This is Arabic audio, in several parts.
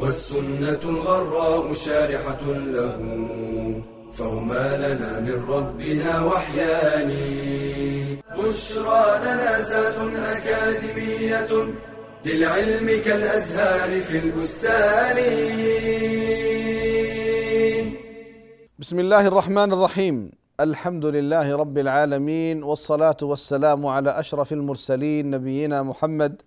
والسنة الغراء شارحة له فهما لنا من ربنا وحيان. بشرى لنا زاد أكاديمية للعلم كالأزهار في البستان. بسم الله الرحمن الرحيم. الحمد لله رب العالمين والصلاة والسلام على أشرف المرسلين نبينا محمد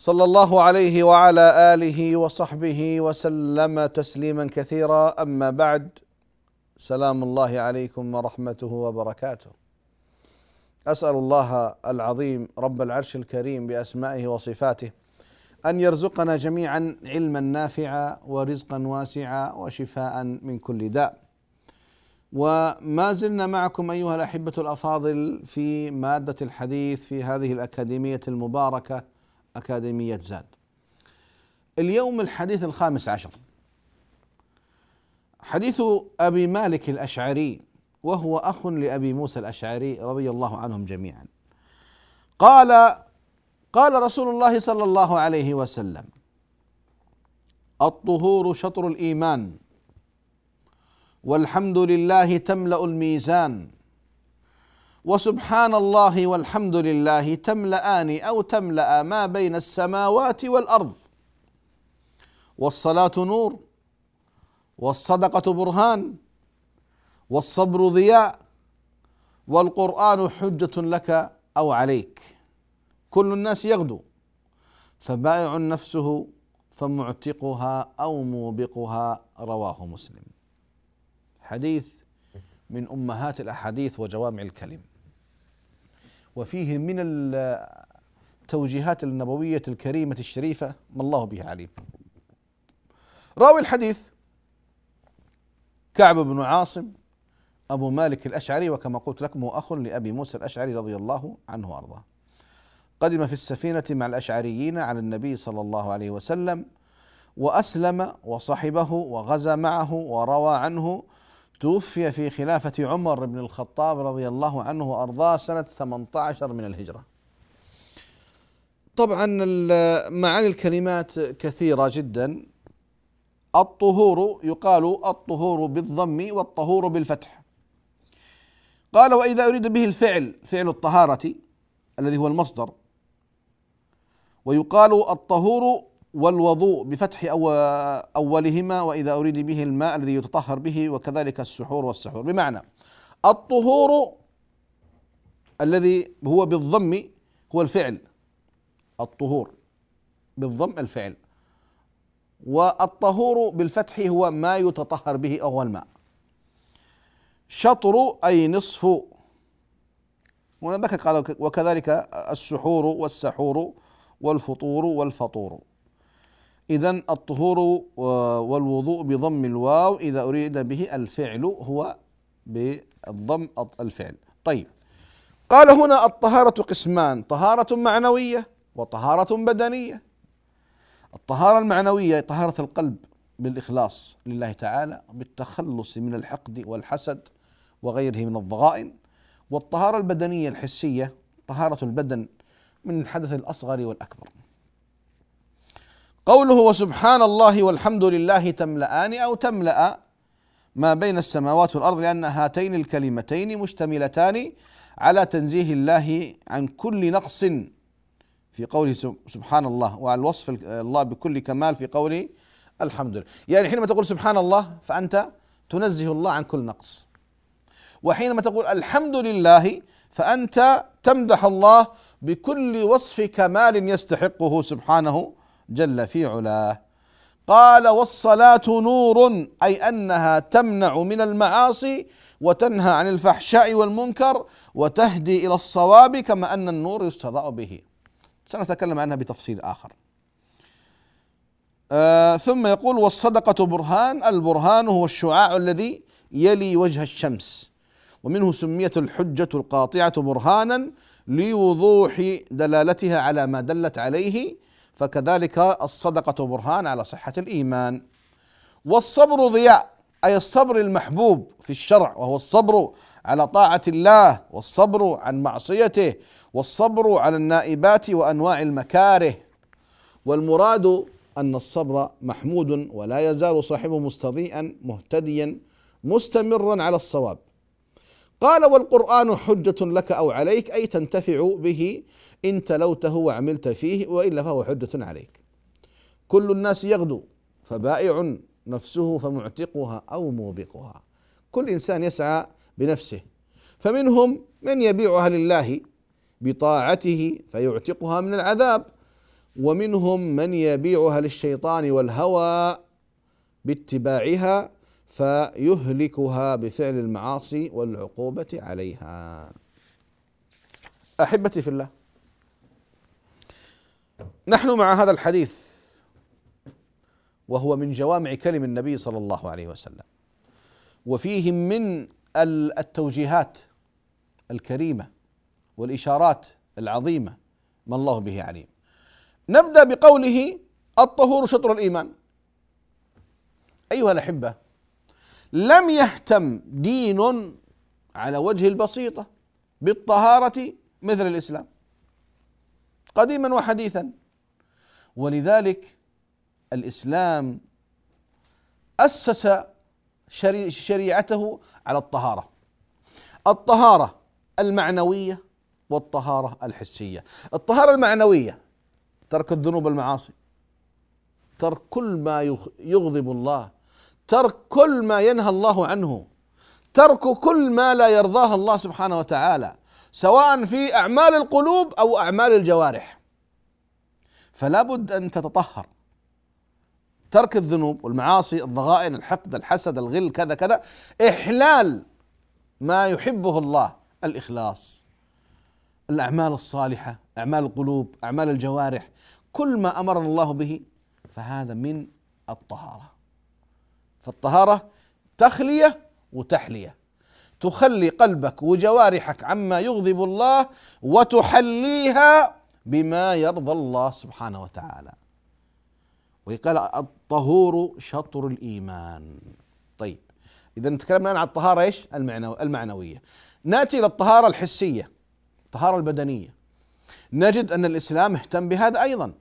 صلى الله عليه وعلى آله وصحبه وسلم تسليما كثيرا. أما بعد سلام الله عليكم ورحمته وبركاته. أسأل الله العظيم رب العرش الكريم بأسمائه وصفاته أن يرزقنا جميعا علما نافعا ورزقا واسعا وشفاء من كل داء. وما زلنا معكم أيها الأحبة الأفاضل في مادة الحديث في هذه الأكاديمية المباركة أكاديمية زاد. اليوم الحديث الخامس عشر. حديث أبي مالك الأشعري وهو أخ لأبي موسى الأشعري رضي الله عنهم جميعا. قال قال رسول الله صلى الله عليه وسلم: الطهور شطر الإيمان والحمد لله تملأ الميزان وسبحان الله والحمد لله تملأان أو تملأ ما بين السماوات والأرض. والصلاة نور والصدقة برهان والصبر ضياء والقرآن حجة لك أو عليك. كل الناس يغدو فبائع نفسه فمعتقها أو موبقها رواه مسلم. حديث من أمهات الأحاديث وجوامع الكلم. وفيه من التوجيهات النبوية الكريمة الشريفة ما الله به عليم. راوي الحديث كعب بن عاصم أبو مالك الأشعري وكما قلت لكم هو أخ لأبي موسى الأشعري رضي الله عنه وأرضاه. قدم في السفينة مع الأشعريين على النبي صلى الله عليه وسلم وأسلم وصحبه وغزا معه وروى عنه توفي في خلافة عمر بن الخطاب رضي الله عنه وأرضاه سنة 18 من الهجرة. طبعا معاني الكلمات كثيرة جدا. الطهور يقال الطهور بالضم والطهور بالفتح. قال وإذا أريد به الفعل فعل الطهارة الذي هو المصدر. ويقال الطهور والوضوء بفتح أولهما وإذا أريد به الماء الذي يتطهر به وكذلك السحور والسحور. بمعنى الطهور الذي هو بالضم هو الفعل. الطهور بالضم الفعل. والطهور بالفتح هو ما يتطهر به أو الماء. شطر أي نصف. قال وكذلك السحور والسحور والفطور والفطور. إذا الطهور والوضوء بضم الواو إذا أريد به الفعل هو بالضم الفعل. طيب. قال هنا الطهارة قسمان طهارة معنوية وطهارة بدنية. الطهارة المعنوية طهارة القلب بالإخلاص لله تعالى بالتخلص من الحقد والحسد وغيره من الضغائن. والطهارة البدنية الحسية طهارة البدن من الحدث الأصغر والأكبر. قوله وسبحان الله والحمد لله تملأان أو تملأ ما بين السماوات والأرض لأن هاتين الكلمتين مشتملتان على تنزيه الله عن كل نقص في قوله سبحان الله وعلى الوصف الله بكل كمال في قوله الحمد لله يعني حينما تقول سبحان الله فأنت تنزه الله عن كل نقص. وحينما تقول الحمد لله فأنت تمدح الله بكل وصف كمال يستحقه سبحانه جل في علاه. قال والصلاة نور أي أنها تمنع من المعاصي وتنهى عن الفحشاء والمنكر وتهدي إلى الصواب كما أن النور يستضاء به. سنتكلم عنها بتفصيل آخر. آه ثم يقول والصدقة برهان البرهان هو الشعاع الذي يلي وجه الشمس. ومنه سميت الحجة القاطعة برهانا لوضوح دلالتها على ما دلت عليه فكذلك الصدقة برهان على صحة الإيمان. والصبر ضياء أي الصبر المحبوب في الشرع وهو الصبر على طاعة الله والصبر عن معصيته والصبر على النائبات وأنواع المكاره. والمراد أن الصبر محمود ولا يزال صاحبه مستضيئا مهتديا مستمرا على الصواب. قال والقرآن حجة لك أو عليك أي تنتفع به إن تلوته وعملت فيه وإلا فهو حجة عليك. كل الناس يغدو فبائع نفسه فمعتقها أو موبقها. كل إنسان يسعى بنفسه. فمنهم من يبيعها لله بطاعته فيعتقها من العذاب. ومنهم من يبيعها للشيطان والهوى باتباعها فيهلكها بفعل المعاصي والعقوبة عليها. أحبتي في الله نحن مع هذا الحديث وهو من جوامع كلم النبي صلى الله عليه وسلم. وفيه من التوجيهات الكريمة والإشارات العظيمة ما الله به عليم. نبدأ بقوله الطهور شطر الإيمان. أيها الأحبة لم يهتم دين على وجه البسيطة بالطهارة مثل الإسلام. قديما وحديثا. ولذلك الإسلام أسس شريعته على الطهارة. الطهارة المعنوية والطهارة الحسية. الطهارة المعنوية ترك الذنوب والمعاصي. ترك كل ما يغضب الله. ترك كل ما ينهى الله عنه. ترك كل ما لا يرضاه الله سبحانه وتعالى. سواء في أعمال القلوب أو أعمال الجوارح. فلا بد أن تتطهر. ترك الذنوب والمعاصي الضغائن الحقد الحسد الغل كذا كذا. إحلال ما يحبه الله الإخلاص الأعمال الصالحة أعمال القلوب أعمال الجوارح. كل ما أمرنا الله به فهذا من الطهارة. فالطهارة تخلية وتحلية. تخلي قلبك وجوارحك عما يغضب الله وتحليها بما يرضى الله سبحانه وتعالى. وقال الطهور شطر الإيمان. طيب إذا تكلمنا عن الطهارة إيش؟ المعنو المعنوية. نأتي إلى الطهارة الحسية الطهارة البدنية. نجد أن الإسلام اهتم بهذا أيضا.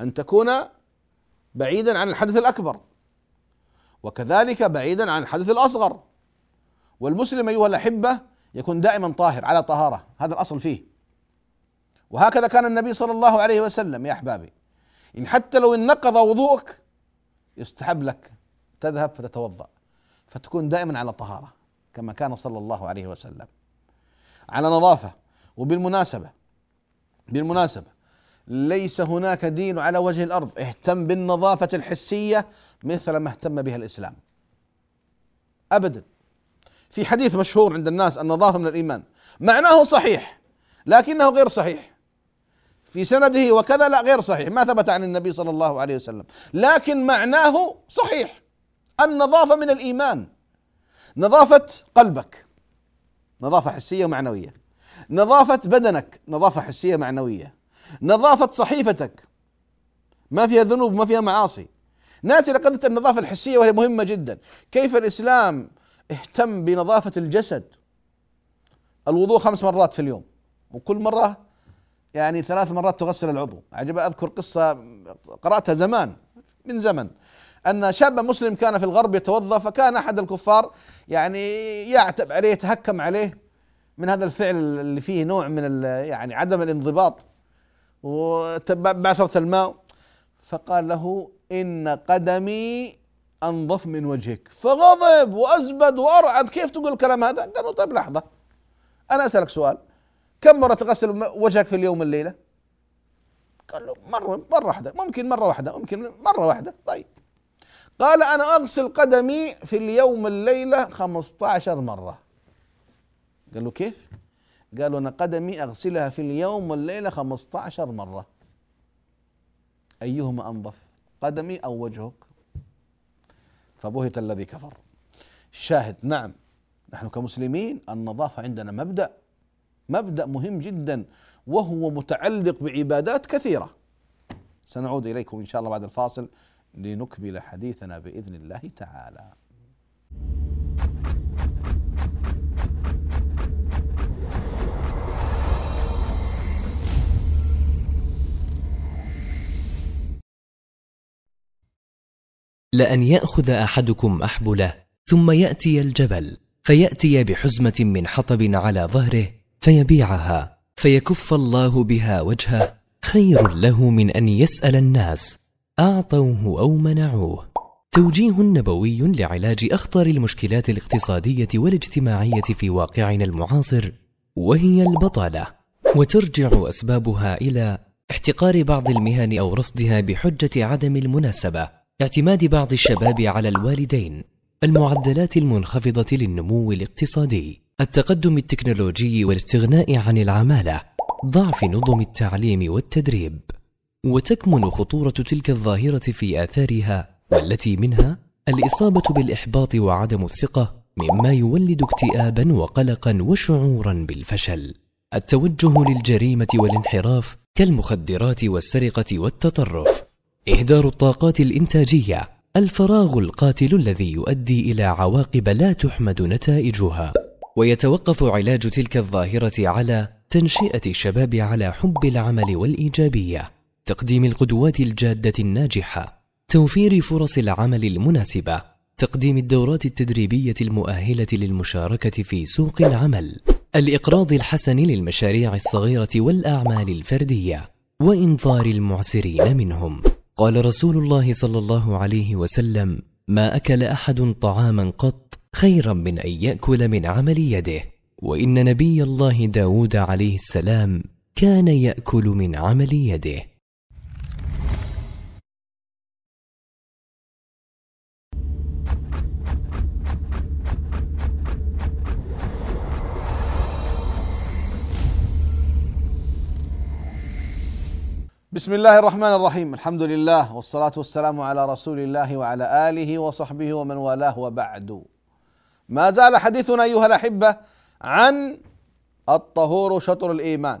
أن تكون بعيدا عن الحدث الأكبر وكذلك بعيدا عن الحدث الأصغر. والمسلم أيها الأحبة يكون دائما طاهر على طهارة هذا الأصل فيه. وهكذا كان النبي صلى الله عليه وسلم يا أحبابي إن حتى لو انقض وضوءك يستحب لك تذهب فتتوضأ فتكون دائما على طهارة كما كان صلى الله عليه وسلم. على نظافة وبالمناسبة بالمناسبة ليس هناك دين على وجه الأرض اهتم بالنظافة الحسية مثل ما اهتم بها الإسلام. ابدا. في حديث مشهور عند الناس النظافه من الإيمان. معناه صحيح لكنه غير صحيح. في سنده وكذا لا غير صحيح. ما ثبت عن النبي صلى الله عليه وسلم. لكن معناه صحيح النظافه من الإيمان. نظافة قلبك. نظافة حسية ومعنوية. نظافة بدنك. نظافة حسية معنويه نظافة صحيفتك. ما فيها ذنوب ما فيها معاصي. ناتي لقضية النظافة الحسية وهي مهمة جدا. كيف الإسلام اهتم بنظافة الجسد. الوضوء خمس مرات في اليوم. وكل مرة يعني ثلاث مرات تغسل العضو. عجب أذكر قصة قرأتها زمان من زمن. أن شابا مسلم كان في الغرب يتوضا فكان أحد الكفار يعني يعتب عليه يتهكم عليه من هذا الفعل اللي فيه نوع من يعني عدم الانضباط. وبعثرة الماء. فقال له إن قدمي أنظف من وجهك. فغضب وأزبد وأرعد. كيف تقول الكلام هذا؟ قال له طيب لحظة. أنا أسألك سؤال. كم مرة تغسل وجهك في اليوم والليلة؟ قال له مرة مرة واحدة. ممكن مرة واحدة ممكن مرة واحدة. طيب. قال أنا أغسل قدمي في اليوم والليلة 15 مرة. قال له كيف؟ قالوا أنا قدمي أغسلها في اليوم والليلة 15 مرة. أيهما أنظف؟ قدمي أو وجهك؟ فبهت الذي كفر. الشاهد نعم نحن كمسلمين النظافة عندنا مبدأ مبدأ مهم جدا وهو متعلق بعبادات كثيرة. سنعود إليكم إن شاء الله بعد الفاصل لنكمل حديثنا بإذن الله تعالى. لأن يأخذ أحدكم أحبله ثم يأتي الجبل فيأتي بحزمة من حطب على ظهره فيبيعها فيكف الله بها وجهه خير له من أن يسأل الناس. أعطوه أو منعوه. توجيه نبوي لعلاج أخطر المشكلات الاقتصادية والاجتماعية في واقعنا المعاصر وهي البطالة. وترجع أسبابها إلى احتقار بعض المهن أو رفضها بحجة عدم المناسبة. اعتماد بعض الشباب على الوالدين المعدلات المنخفضة للنمو الاقتصادي التقدم التكنولوجي والاستغناء عن العمالة ضعف نظم التعليم والتدريب. وتكمن خطورة تلك الظاهرة في آثارها والتي منها الإصابة بالإحباط وعدم الثقة مما يولد اكتئابا وقلقا وشعورا بالفشل. التوجه للجريمة والانحراف كالمخدرات والسرقة والتطرف. إهدار الطاقات الإنتاجية الفراغ القاتل الذي يؤدي إلى عواقب لا تحمد نتائجها. ويتوقف علاج تلك الظاهرة على تنشئة الشباب على حب العمل والإيجابية تقديم القدوات الجادة الناجحة توفير فرص العمل المناسبة تقديم الدورات التدريبية المؤهلة للمشاركة في سوق العمل الإقراض الحسن للمشاريع الصغيرة والأعمال الفردية وإنظار المعسرين منهم. قال رسول الله صلى الله عليه وسلم ما أكل أحد طعاما قط خيرا من أن يأكل من عمل يده. وإن نبي الله داود عليه السلام كان يأكل من عمل يده. بسم الله الرحمن الرحيم الحمد لله والصلاة والسلام على رسول الله وعلى آله وصحبه ومن والاه وبعد ما زال حديثنا أيها الأحبة عن الطهور شطر الإيمان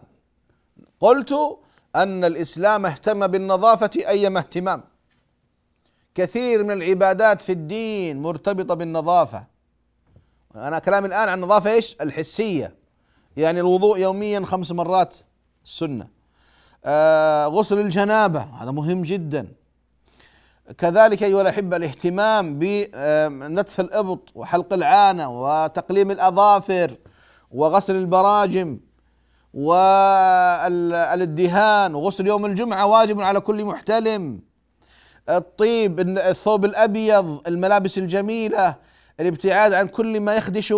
قلت أن الإسلام اهتم بالنظافة أيما اهتمام كثير من العبادات في الدين مرتبطة بالنظافة أنا كلامي الآن عن النظافة إيش الحسية يعني الوضوء يوميا خمس مرات آه غسل الجنابة هذا مهم جدا. كذلك أيها الأحبة الاهتمام بنتف الإبط وحلق العانة وتقليم الأظافر وغسل البراجم والدهان وغسل يوم الجمعة واجب على كل محتلم. الطيب الثوب الأبيض الملابس الجميلة الابتعاد عن كل ما يخدش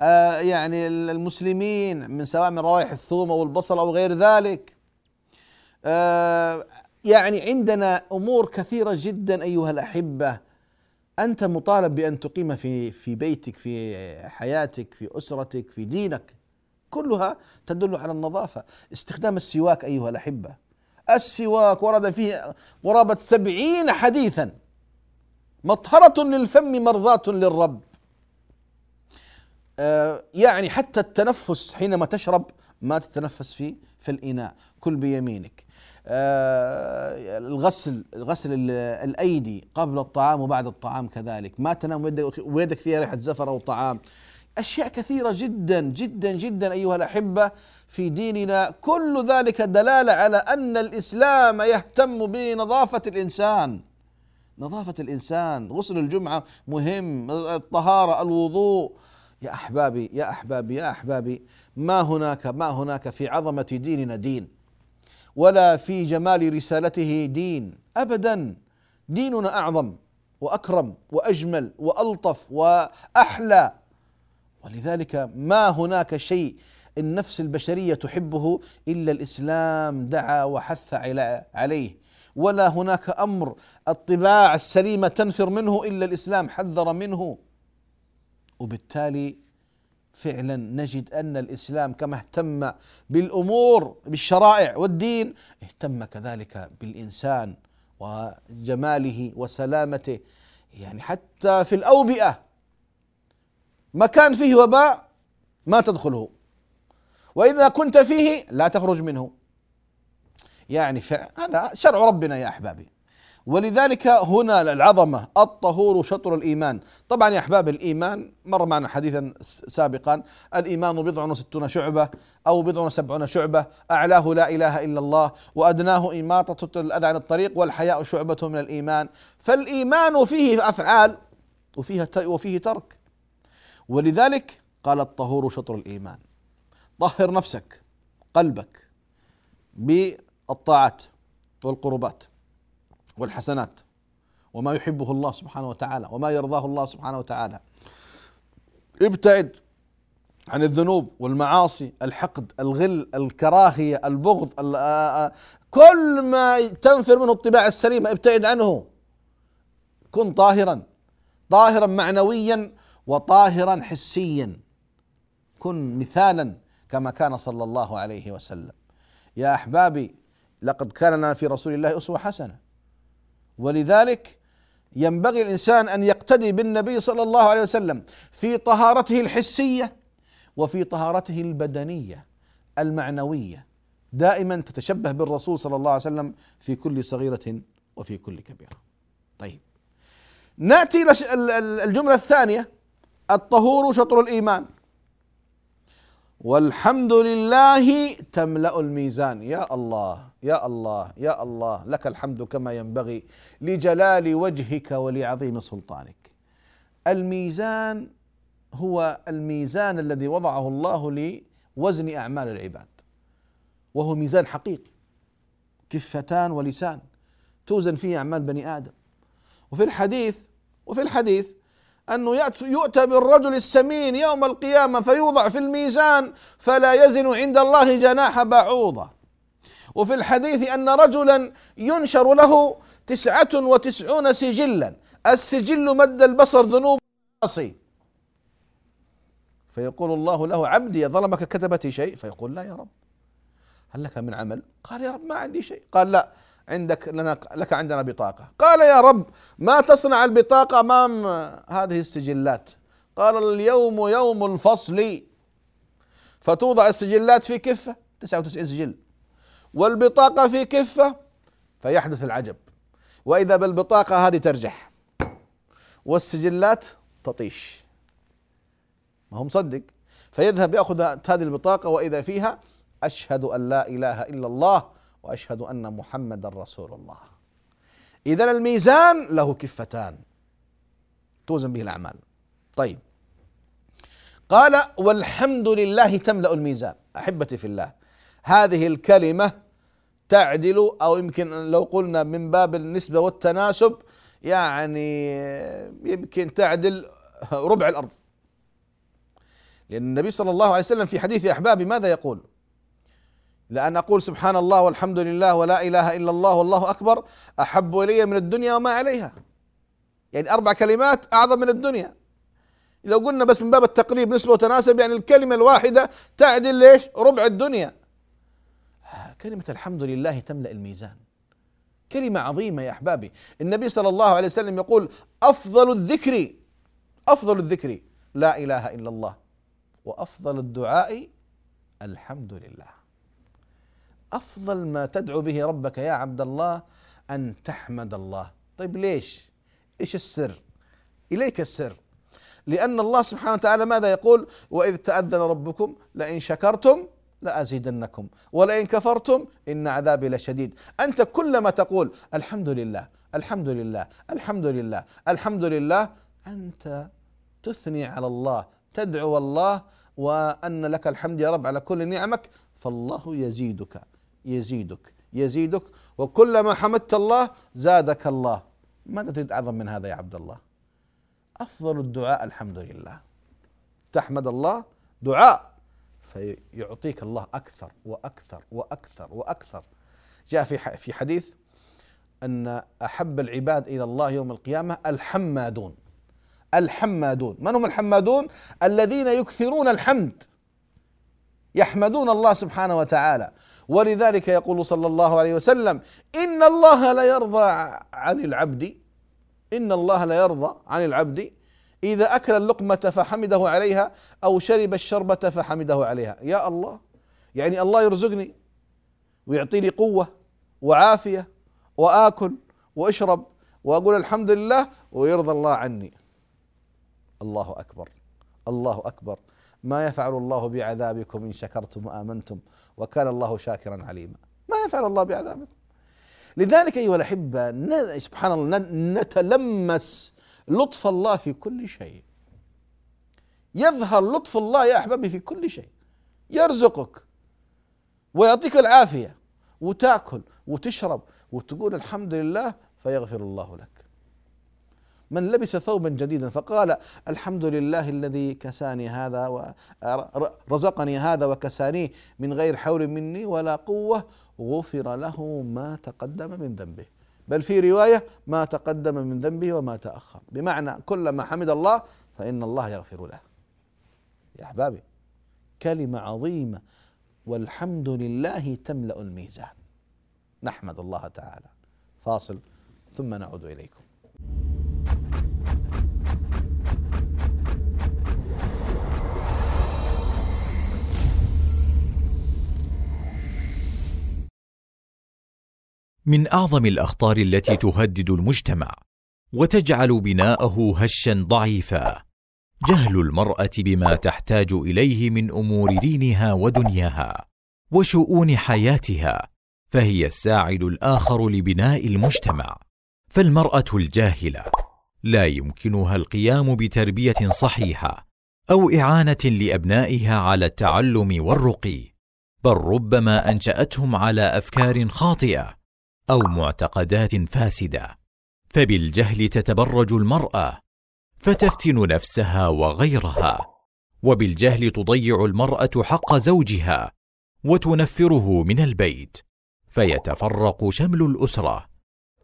آه، يعني المسلمين من سواء من روائح الثوم أو البصل أو غير ذلك. آه، يعني عندنا أمور كثيرة جدا أيها الأحبة. أنت مطالب بأن تقيم في في بيتك في حياتك في أسرتك في دينك. كلها تدل على النظافة. استخدام السواك أيها الأحبة. السواك ورد فيه قرابه سبعين حديثا. مطهرة للفم مرضاة للرب. آه، يعني حتى التنفس حينما تشرب ما تتنفس في في الإناء. كل بيمينك. آه، الغسل غسل الأيدي قبل الطعام وبعد الطعام كذلك. ما تنام ويدك فيها ريحة زفر أو طعام. أشياء كثيرة جدا جدا جدا أيها الأحبة في ديننا. كل ذلك دلالة على أن الإسلام يهتم بنظافة الإنسان. نظافة الإنسان. غسل الجمعة مهم. الطهارة الوضوء. يا أحبابي يا أحبابي يا أحبابي ما هناك ما هناك في عظمة ديننا دين. ولا في جمال رسالته دين. ابدا. ديننا أعظم وأكرم وأجمل وألطف وأحلى. ولذلك ما هناك شيء النفس البشرية تحبه إلا الإسلام دعا وحث عليه. ولا هناك أمر الطباع السليمة تنفر منه إلا الإسلام حذر منه. وبالتالي فعلا نجد أن الإسلام كما اهتم بالأمور بالشرائع والدين اهتم كذلك بالإنسان وجماله وسلامته. يعني حتى في الأوبئة مكان فيه وباء ما تدخله. وإذا كنت فيه لا تخرج منه. يعني هذا شرع ربنا يا أحبابي. ولذلك هنا العظمة الطهور شطر الإيمان. طبعا يا أحباب الإيمان مر معنا حديثا سابقا. الإيمان بضع وستون شعبة أو بضع وسبعون شعبة. أعلاه لا إله إلا الله وأدناه إماطة الأذى عن الطريق والحياء شعبة من الإيمان. فالإيمان فيه أفعال وفيها وفيه ترك. ولذلك قال الطهور شطر الإيمان. طهر نفسك قلبك بالطاعات والقربات. والحسنات. وما يحبه الله سبحانه وتعالى وما يرضاه الله سبحانه وتعالى. ابتعد عن الذنوب والمعاصي الحقد الغل الكراهية البغض كل ما تنفر منه الطباع السليمه ابتعد عنه. كن طاهرا. طاهرا معنويا وطاهرا حسيا. كن مثالا كما كان صلى الله عليه وسلم. يا أحبابي لقد كان لنا في رسول الله أسوة حسنة. ولذلك ينبغي الإنسان أن يقتدي بالنبي صلى الله عليه وسلم في طهارته الحسية وفي طهارته البدنية المعنوية. دائما تتشبه بالرسول صلى الله عليه وسلم في كل صغيرة وفي كل كبيرة. طيب. نأتي الجملة الثانية الطهور شطر الإيمان. والحمد لله تملأ الميزان. يا الله يا الله يا الله لك الحمد كما ينبغي لجلال وجهك ولعظيم سلطانك. الميزان هو الميزان الذي وضعه الله لوزن أعمال العباد وهو ميزان حقيقي كفتان ولسان توزن فيه أعمال بني آدم. وفي الحديث وفي الحديث أنه يؤتى بالرجل السمين يوم القيامة فيوضع في الميزان فلا يزن عند الله جناح بعوضة. وفي الحديث أن رجلا ينشر له تسعة وتسعون سجلا. السجل مد البصر ذنوب معاصي فيقول الله له عبدي ظلمك كتبتي شيء؟ فيقول لا يا رب. هل لك من عمل؟ قال يا رب ما عندي شيء. قال لا. عندك لنا لك عندنا بطاقة. قال يا رب ما تصنع البطاقة أمام هذه السجلات؟ قال اليوم يوم الفصل. فتوضع السجلات في كفة 99 سجل. والبطاقة في كفة فيحدث العجب. وإذا بالبطاقة هذه ترجح. والسجلات تطيش. ما هو مصدق. فيذهب يأخذ هذه البطاقة وإذا فيها أشهد أن لا إله إلا الله. وأشهد أن محمدا رسول الله. إذا الميزان له كفتان. توزن به الأعمال. طيب. قال والحمد لله تملأ الميزان. أحبتي في الله هذه الكلمة تعدل أو يمكن لو قلنا من باب النسبة والتناسب يعني يمكن تعدل ربع الأرض. لأن النبي صلى الله عليه وسلم في حديث أحبابي ماذا يقول؟ لأن أقول سبحان الله والحمد لله ولا إله إلا الله والله أكبر أحب إلي من الدنيا وما عليها. يعني أربع كلمات أعظم من الدنيا. إذا قلنا بس من باب التقريب نسبة وتناسب يعني الكلمة الواحدة تعدل ليش؟ ربع الدنيا. كلمة الحمد لله تملأ الميزان. كلمة عظيمة يا أحبابي. النبي صلى الله عليه وسلم يقول أفضل الذكر أفضل الذكر لا إله إلا الله وأفضل الدعاء الحمد لله. أفضل ما تدعو به ربك يا عبد الله أن تحمد الله. طيب ليش؟ إيش السر؟ إليك السر. لأن الله سبحانه وتعالى ماذا يقول؟ وإذ تأذن ربكم لئن شكرتم لأزيدنكم ولئن كفرتم إن عذابي لشديد. أنت كلما تقول الحمد لله الحمد لله الحمد لله الحمد لله أنت تثني على الله تدعو الله وأن لك الحمد يا رب على كل نعمك فالله يزيدك. يزيدك. يزيدك. وكلما حمدت الله زادك الله. ماذا تريد أعظم من هذا يا عبد الله؟ أفضل الدعاء الحمد لله. تحمد الله دعاء فيعطيك الله أكثر وأكثر وأكثر وأكثر. جاء في في حديث أن أحب العباد إلى الله يوم القيامة الحمادون. الحمادون. من هم الحمادون؟ الذين يكثرون الحمد. يحمدون الله سبحانه وتعالى. ولذلك يقول صلى الله عليه وسلم إن الله لا يرضى عن العبد إن الله لا يرضى عن العبد إذا أكل اللقمة فحمده عليها أو شرب الشربة فحمده عليها. يا الله يعني الله يرزقني ويعطيني قوة وعافية وآكل وأشرب وأقول الحمد لله ويرضى الله عني. الله أكبر الله أكبر. ما يفعل الله بعذابكم إن شكرتم وآمنتم وكان الله شاكرا عليما. ما يفعل الله بعذابكم. لذلك أيها الأحبة سبحان الله نتلمس لطف الله في كل شيء. يظهر لطف الله يا أحبابي في كل شيء. يرزقك ويعطيك العافية. وتأكل وتشرب وتقول الحمد لله فيغفر الله لك. من لبس ثوبا جديدا فقال الحمد لله الذي كساني هذا ورزقني هذا وكسانيه من غير حول مني ولا قوة غفر له ما تقدم من ذنبه. بل في رواية ما تقدم من ذنبه وما تأخر بمعنى كلما حمد الله فإن الله يغفر له. يا أحبابي كلمة عظيمة والحمد لله تملأ الميزان نحمد الله تعالى. فاصل ثم نعود إليكم. من أعظم الأخطار التي تهدد المجتمع وتجعل بناءه هشا ضعيفا جهل المرأة بما تحتاج إليه من أمور دينها ودنياها وشؤون حياتها فهي الساعد الآخر لبناء المجتمع فالمرأة الجاهلة لا يمكنها القيام بتربية صحيحة أو إعانة لأبنائها على التعلم والرقي بل ربما أنشأتهم على أفكار خاطئة أو معتقدات فاسدة. فبالجهل تتبرج المرأة فتفتن نفسها وغيرها وبالجهل تضيع المرأة حق زوجها وتنفره من البيت فيتفرق شمل الأسرة.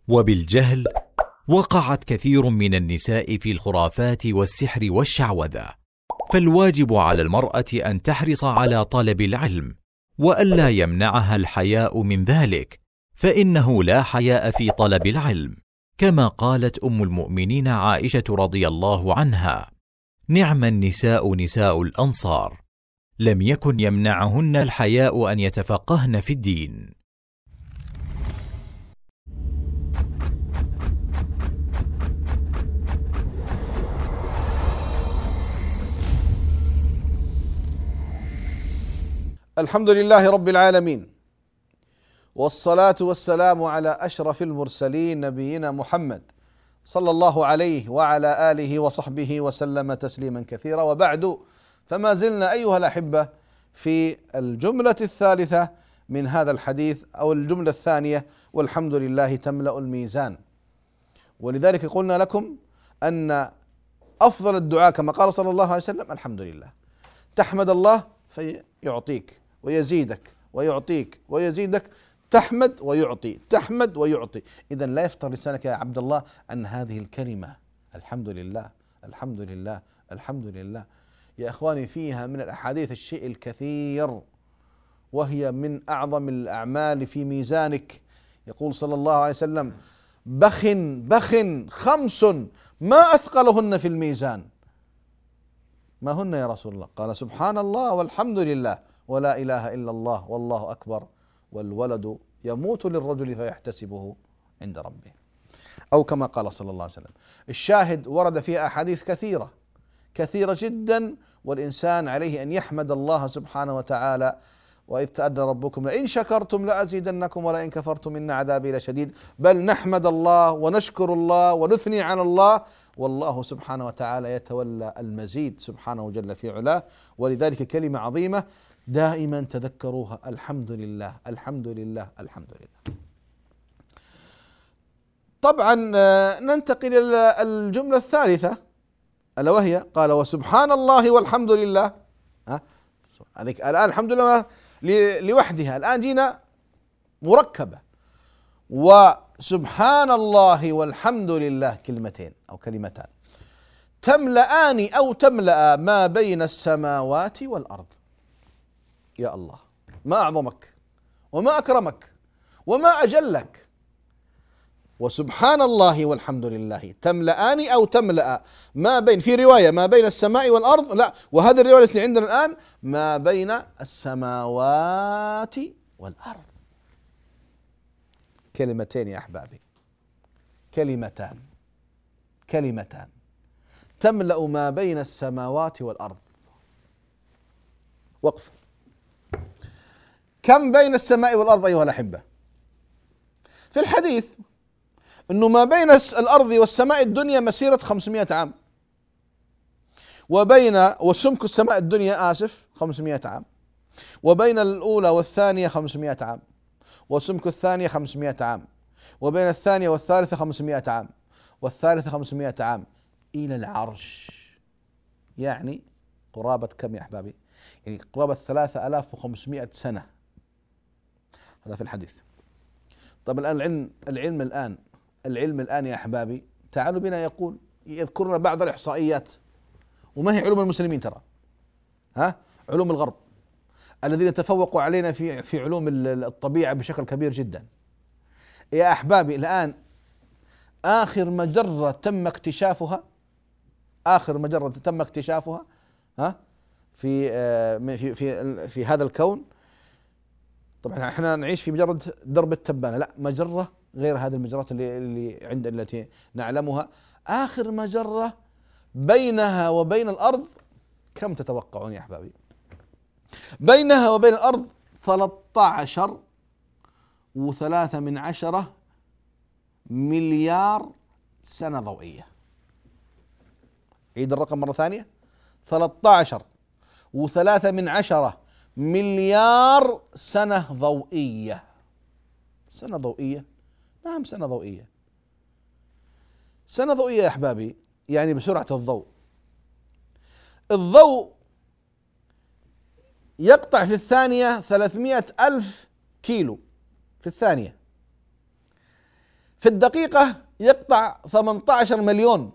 وبالجهل وقعت كثير من النساء في الخرافات والسحر والشعوذة. فالواجب على المرأة أن تحرص على طلب العلم والا يمنعها الحياء من ذلك فإنه لا حياء في طلب العلم كما قالت أم المؤمنين عائشة رضي الله عنها نعم النساء نساء الأنصار لم يكن يمنعهن الحياء أن يتفقهن في الدين. الحمد لله رب العالمين. والصلاة والسلام على أشرف المرسلين نبينا محمد صلى الله عليه وعلى آله وصحبه وسلم تسليما كثيرا. وبعد فما زلنا أيها الأحبة في الجملة الثالثة من هذا الحديث أو الجملة الثانية والحمد لله تملأ الميزان. ولذلك قلنا لكم أن أفضل الدعاء كما قال صلى الله عليه وسلم الحمد لله. تحمد الله فيعطيك. ويزيدك ويعطيك ويزيدك تحمد ويعطي تحمد ويعطي. إذا لا يفتر لسانك يا عبد الله أن هذه الكلمة الحمد لله الحمد لله الحمد لله. يا إخواني فيها من الأحاديث الشيء الكثير وهي من أعظم الأعمال في ميزانك. يقول صلى الله عليه وسلم بخ بخ خمس ما أثقلهن في الميزان. ما هن يا رسول الله؟ قال سبحان الله والحمد لله. ولا إله إلا الله والله أكبر والولد يموت للرجل فيحتسبه عند ربه. أو كما قال صلى الله عليه وسلم الشاهد ورد فيها أحاديث كثيرة كثيرة جدا والإنسان عليه أن يحمد الله سبحانه وتعالى وإذ تأذى ربكم لئن شكرتم لأزيدنكم ولئن كفرتم إن عذابي لشديد. بل نحمد الله ونشكر الله ونثني على الله والله سبحانه وتعالى يتولى المزيد سبحانه جل في علاه. ولذلك كلمة عظيمة دائما تذكروها. الحمد لله الحمد لله الحمد لله. طبعا آه، ننتقل إلى الجملة الثالثة ألا وهي قال وسبحان الله والحمد لله. ها؟ هذيك الآن الحمد لله لوحدها. الآن جينا مركبة. وسبحان الله والحمد لله كلمتين أو كلمتان. تملأان أو تملأ ما بين السماوات والأرض. يا الله. ما أعظمك وما أكرمك وما أجلك. وسبحان الله والحمد لله تملأان أو تملأ. ما بين في رواية ما بين السماء والأرض لا وهذه الرواية التي عندنا الآن ما بين السماوات والأرض. كلمتين يا أحبابي. كلمتان. كلمتان. تملأ ما بين السماوات والأرض. وقف. كم بين السماء والأرض أيها الأحبة؟ في الحديث إنه ما بين الأرض والسماء الدنيا مسيرة 500 عام. وبين وسمك السماء الدنيا آسف 500 عام. وبين الأولى والثانية 500 عام. وسمك الثانية 500 عام. وبين الثانية والثالثة 500 عام. والثالثة 500 عام. إلى العرش. يعني قرابة كم يا أحبابي؟ يعني قرابة 3500 سنة. هذا في الحديث. طب الآن العلم العلم الآن العلم الآن يا أحبابي تعالوا بنا يقول يذكرنا بعض الإحصائيات. وما هي علوم المسلمين ترى؟ ها؟ علوم الغرب. الذين تفوقوا علينا في في علوم الطبيعة بشكل كبير جدا. يا أحبابي الآن آخر مجرة تم اكتشافها آخر مجرة تم اكتشافها ها؟ في آه، في في في هذا الكون طبعا إحنا نعيش في مجره درب التبانة. لا مجرة غير هذه المجرات اللي اللي عند التي نعلمها. آخر مجرة بينها وبين الأرض كم تتوقعون يا أحبابي؟ بينها وبين الأرض 13 وثلاثة من عشرة مليار سنة ضوئية. عيد الرقم مرة ثانية. 13 وثلاثة من عشرة مليار سنة ضوئية. سنة ضوئية؟ نعم سنة ضوئية. سنة ضوئية يا أحبابي يعني بسرعة الضوء. الضوء يقطع في الثانية ثلاثمائة ألف كيلو. في الثانية. في الدقيقة يقطع 18 مليون.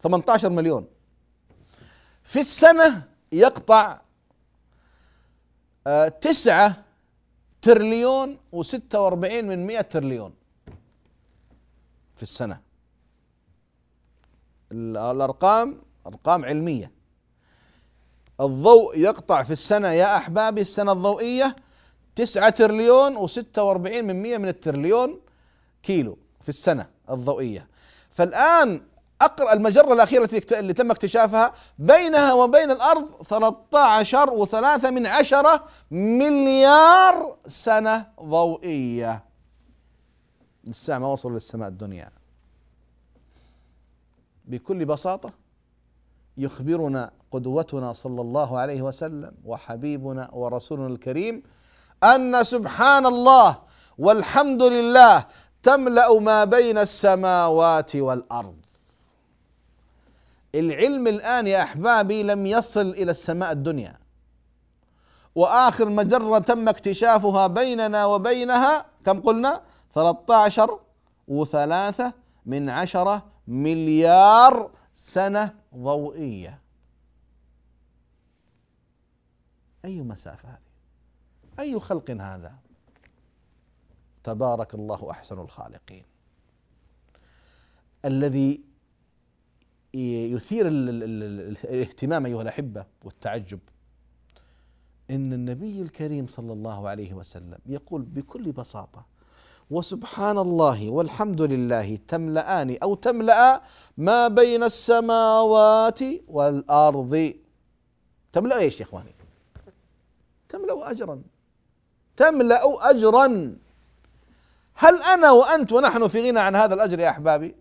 18 مليون. في السنة يقطع آه، تسعة تريليون وستة وأربعين من مئة تريليون في السنة. الأرقام أرقام علمية. الضوء يقطع في السنة يا أحبابي السنة الضوئية تسعة تريليون وستة وأربعين من مئة من التريليون كيلو في السنة الضوئية. فالآن أقرأ المجرة الأخيرة اللي تم اكتشافها. بينها وبين الأرض 13 وثلاثة من عشرة مليار سنة ضوئية. لسه ما وصلوا للسماء الدنيا. بكل بساطة يخبرنا قدوتنا صلى الله عليه وسلم وحبيبنا ورسولنا الكريم أن سبحان الله والحمد لله تملأ ما بين السماوات والأرض. العلم الآن يا أحبابي لم يصل إلى السماء الدنيا. وآخر مجرة تم اكتشافها بيننا وبينها كم قلنا؟ 13 وثلاثة من عشرة مليار سنة ضوئية. أي مسافة هذه؟ أي خلق هذا؟ تبارك الله أحسن الخالقين. الذي يثير الاهتمام أيها الأحبة والتعجب إن النبي الكريم صلى الله عليه وسلم يقول بكل بساطة وسبحان الله والحمد لله تملأان أو تملأ ما بين السماوات والأرض تملأ إيش يا إخواني؟ تملأ اجرا تملأ اجرا هل أنا وأنت ونحن في غنى عن هذا الأجر يا أحبابي؟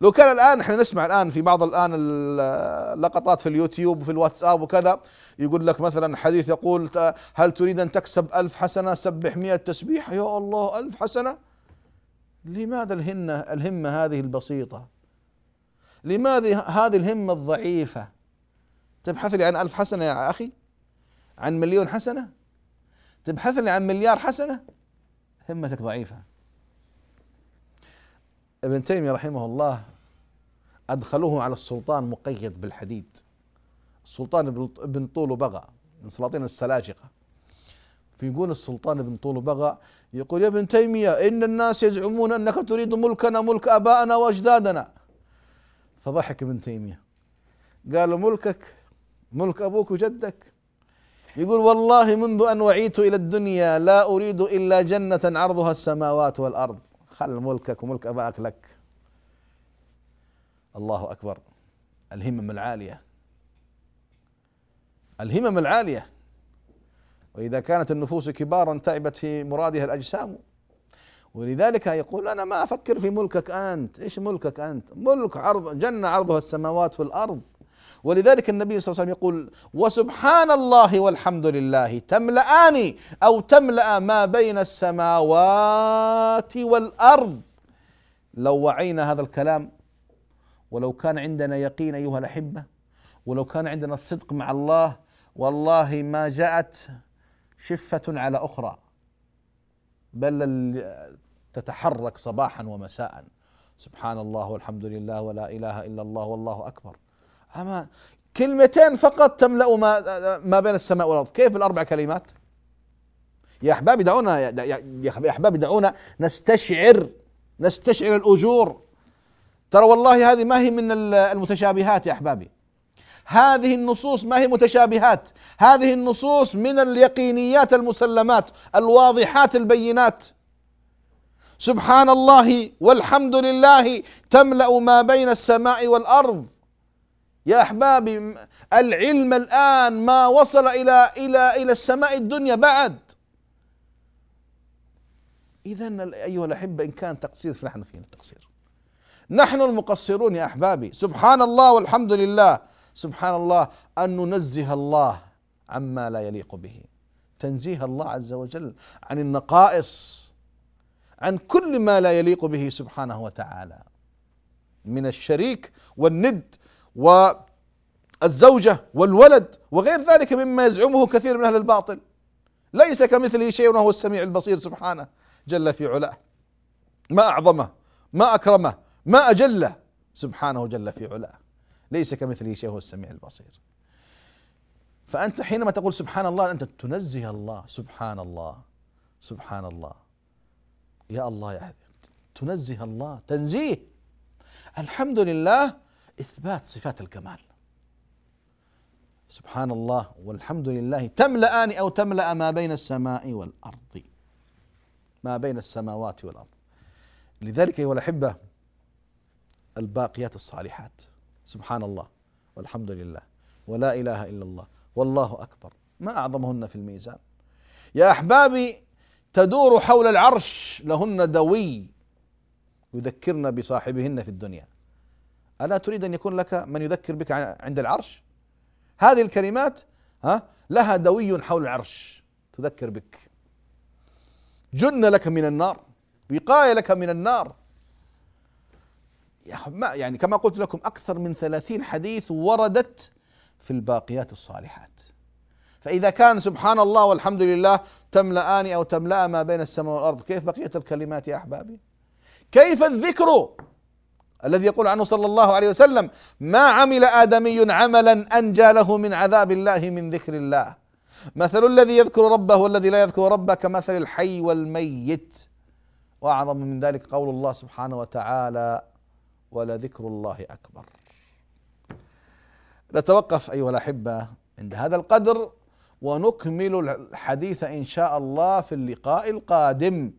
لو كان الآن إحنا نسمع الآن في بعض الآن اللقطات في اليوتيوب وفي الواتساب وكذا يقول لك مثلا حديث يقول هل تريد أن تكسب ألف حسنة؟ سبح مئة تسبيح. يا الله ألف حسنة؟ لماذا الهمه الهمة هذه البسيطة؟ لماذا هذه الهمة الضعيفة؟ تبحث لي عن ألف حسنة يا أخي؟ عن مليون حسنة؟ تبحث لي عن مليار حسنة؟ همتك ضعيفة. ابن تيمية رحمه الله أدخلوه على السلطان مقيد بالحديد. السلطان بن طول بغى من سلاطين السلاجقة. فيقول السلطان بن طول بغى يقول يا ابن تيمية إن الناس يزعمون أنك تريد ملكنا ملك آبائنا وأجدادنا. فضحك ابن تيمية. قالوا ملكك ملك أبوك وجدك؟ يقول والله منذ أن وعيت إلى الدنيا لا أريد إلا جنة عرضها السماوات والأرض. خل ملكك وملك أبائك لك. الله أكبر. الهمم العالية. الهمم العالية. وإذا كانت النفوس كبارا تعبت في مرادها الأجسام. ولذلك يقول أنا ما أفكر في ملكك أنت. إيش ملكك أنت؟ ملك عرض جنة عرضها السماوات والأرض. ولذلك النبي صلى الله عليه وسلم يقول وسبحان الله والحمد لله تملأان أو تملأ ما بين السماوات والأرض. لو وعينا هذا الكلام ولو كان عندنا يقين أيها الأحبة ولو كان عندنا الصدق مع الله والله ما جاءت شفة على أخرى بل تتحرك صباحا ومساء. سبحان الله والحمد لله ولا إله إلا الله والله أكبر. أما كلمتين فقط تملأ ما ما بين السماء والأرض. كيف بالأربع كلمات؟ يا أحبابي دعونا يا أحبابي دعونا نستشعر نستشعر الأجور. ترى والله هذه ما هي من المتشابهات يا أحبابي. هذه النصوص ما هي متشابهات. هذه النصوص من اليقينيات المسلمات الواضحات البينات. سبحان الله والحمد لله تملأ ما بين السماء والأرض. يا أحبابي العلم الآن ما وصل إلى إلى إلى السماء الدنيا بعد. اذا أيها الأحبة إن كان تقصير فنحن فينا التقصير. نحن المقصرون يا أحبابي. سبحان الله والحمد لله. سبحان الله أن ننزه الله عما لا يليق به. تنزيه الله عز وجل عن النقائص عن كل ما لا يليق به سبحانه وتعالى. من الشريك والند والزوجة والولد وغير ذلك مما يزعمه كثير من أهل الباطل. ليس كمثله شيء وهو السميع البصير سبحانه جل في علاه. ما أعظمه ما أكرمه ما أجله سبحانه جل في علاه. ليس كمثله شيء وهو السميع البصير. فأنت حينما تقول سبحان الله أنت تنزه الله. سبحان الله سبحان الله. يا الله يا تنزه الله تنزيه. الحمد لله إثبات صفات الكمال. سبحان الله والحمد لله تملأان أو تملأ ما بين السماء والأرض. ما بين السماوات والأرض. لذلك أيها الأحبة الباقيات الصالحات. سبحان الله والحمد لله ولا إله إلا الله. والله أكبر. ما أعظمهن في الميزان. يا أحبابي تدور حول العرش لهن دوي. يذكرن بصاحبهن في الدنيا. ألا تريد أن يكون لك من يذكر بك عند العرش؟ هذه الكلمات ها لها دوي حول العرش تذكر بك. جن لك من النار وقاية لك من النار. يعني كما قلت لكم أكثر من ثلاثين حديث وردت في الباقيات الصالحات. فإذا كان سبحان الله والحمد لله تملأان أو تملأ ما بين السماء والأرض كيف بقية الكلمات يا أحبابي؟ كيف الذكر؟ الذي يقول عنه صلى الله عليه وسلم ما عمل آدمي عملا أنجى له من عذاب الله من ذكر الله مثل الذي يذكر ربه والذي لا يذكر ربه كمثل الحي والميت وأعظم من ذلك قول الله سبحانه وتعالى ولذكر الله أكبر. نتوقف أيها الأحبة عند هذا القدر ونكمل الحديث إن شاء الله في اللقاء القادم.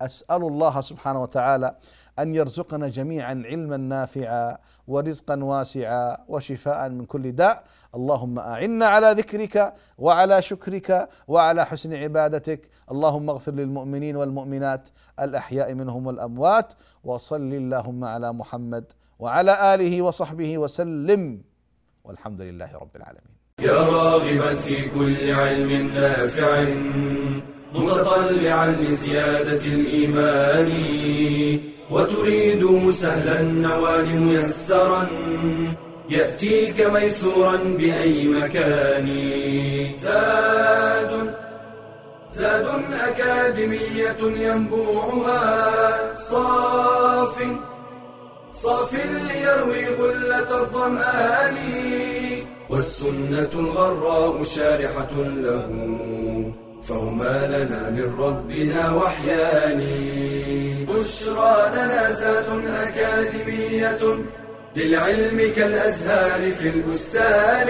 أسأل الله سبحانه وتعالى أن يرزقنا جميعا علما نافعا ورزقا واسعا وشفاء من كل داء. اللهم أعنا على ذكرك وعلى شكرك وعلى حسن عبادتك. اللهم اغفر للمؤمنين والمؤمنات الأحياء منهم والأموات. وصل اللهم على محمد وعلى آله وصحبه وسلم. والحمد لله رب العالمين. يا راغبا في كل علم نافع. متطلعا لزيادة الإيمان وتريد سهلا النوال ميسرا يأتيك ميسورا بأي مكان. زاد زاد أكاديمية ينبوعها صاف صاف ليروي غلة الظمآن والسنة الغراء شارحة له. فهما لنا من ربنا وحيان بشرى لنا زاد أكاديمية للعلم كالأزهار في البستان.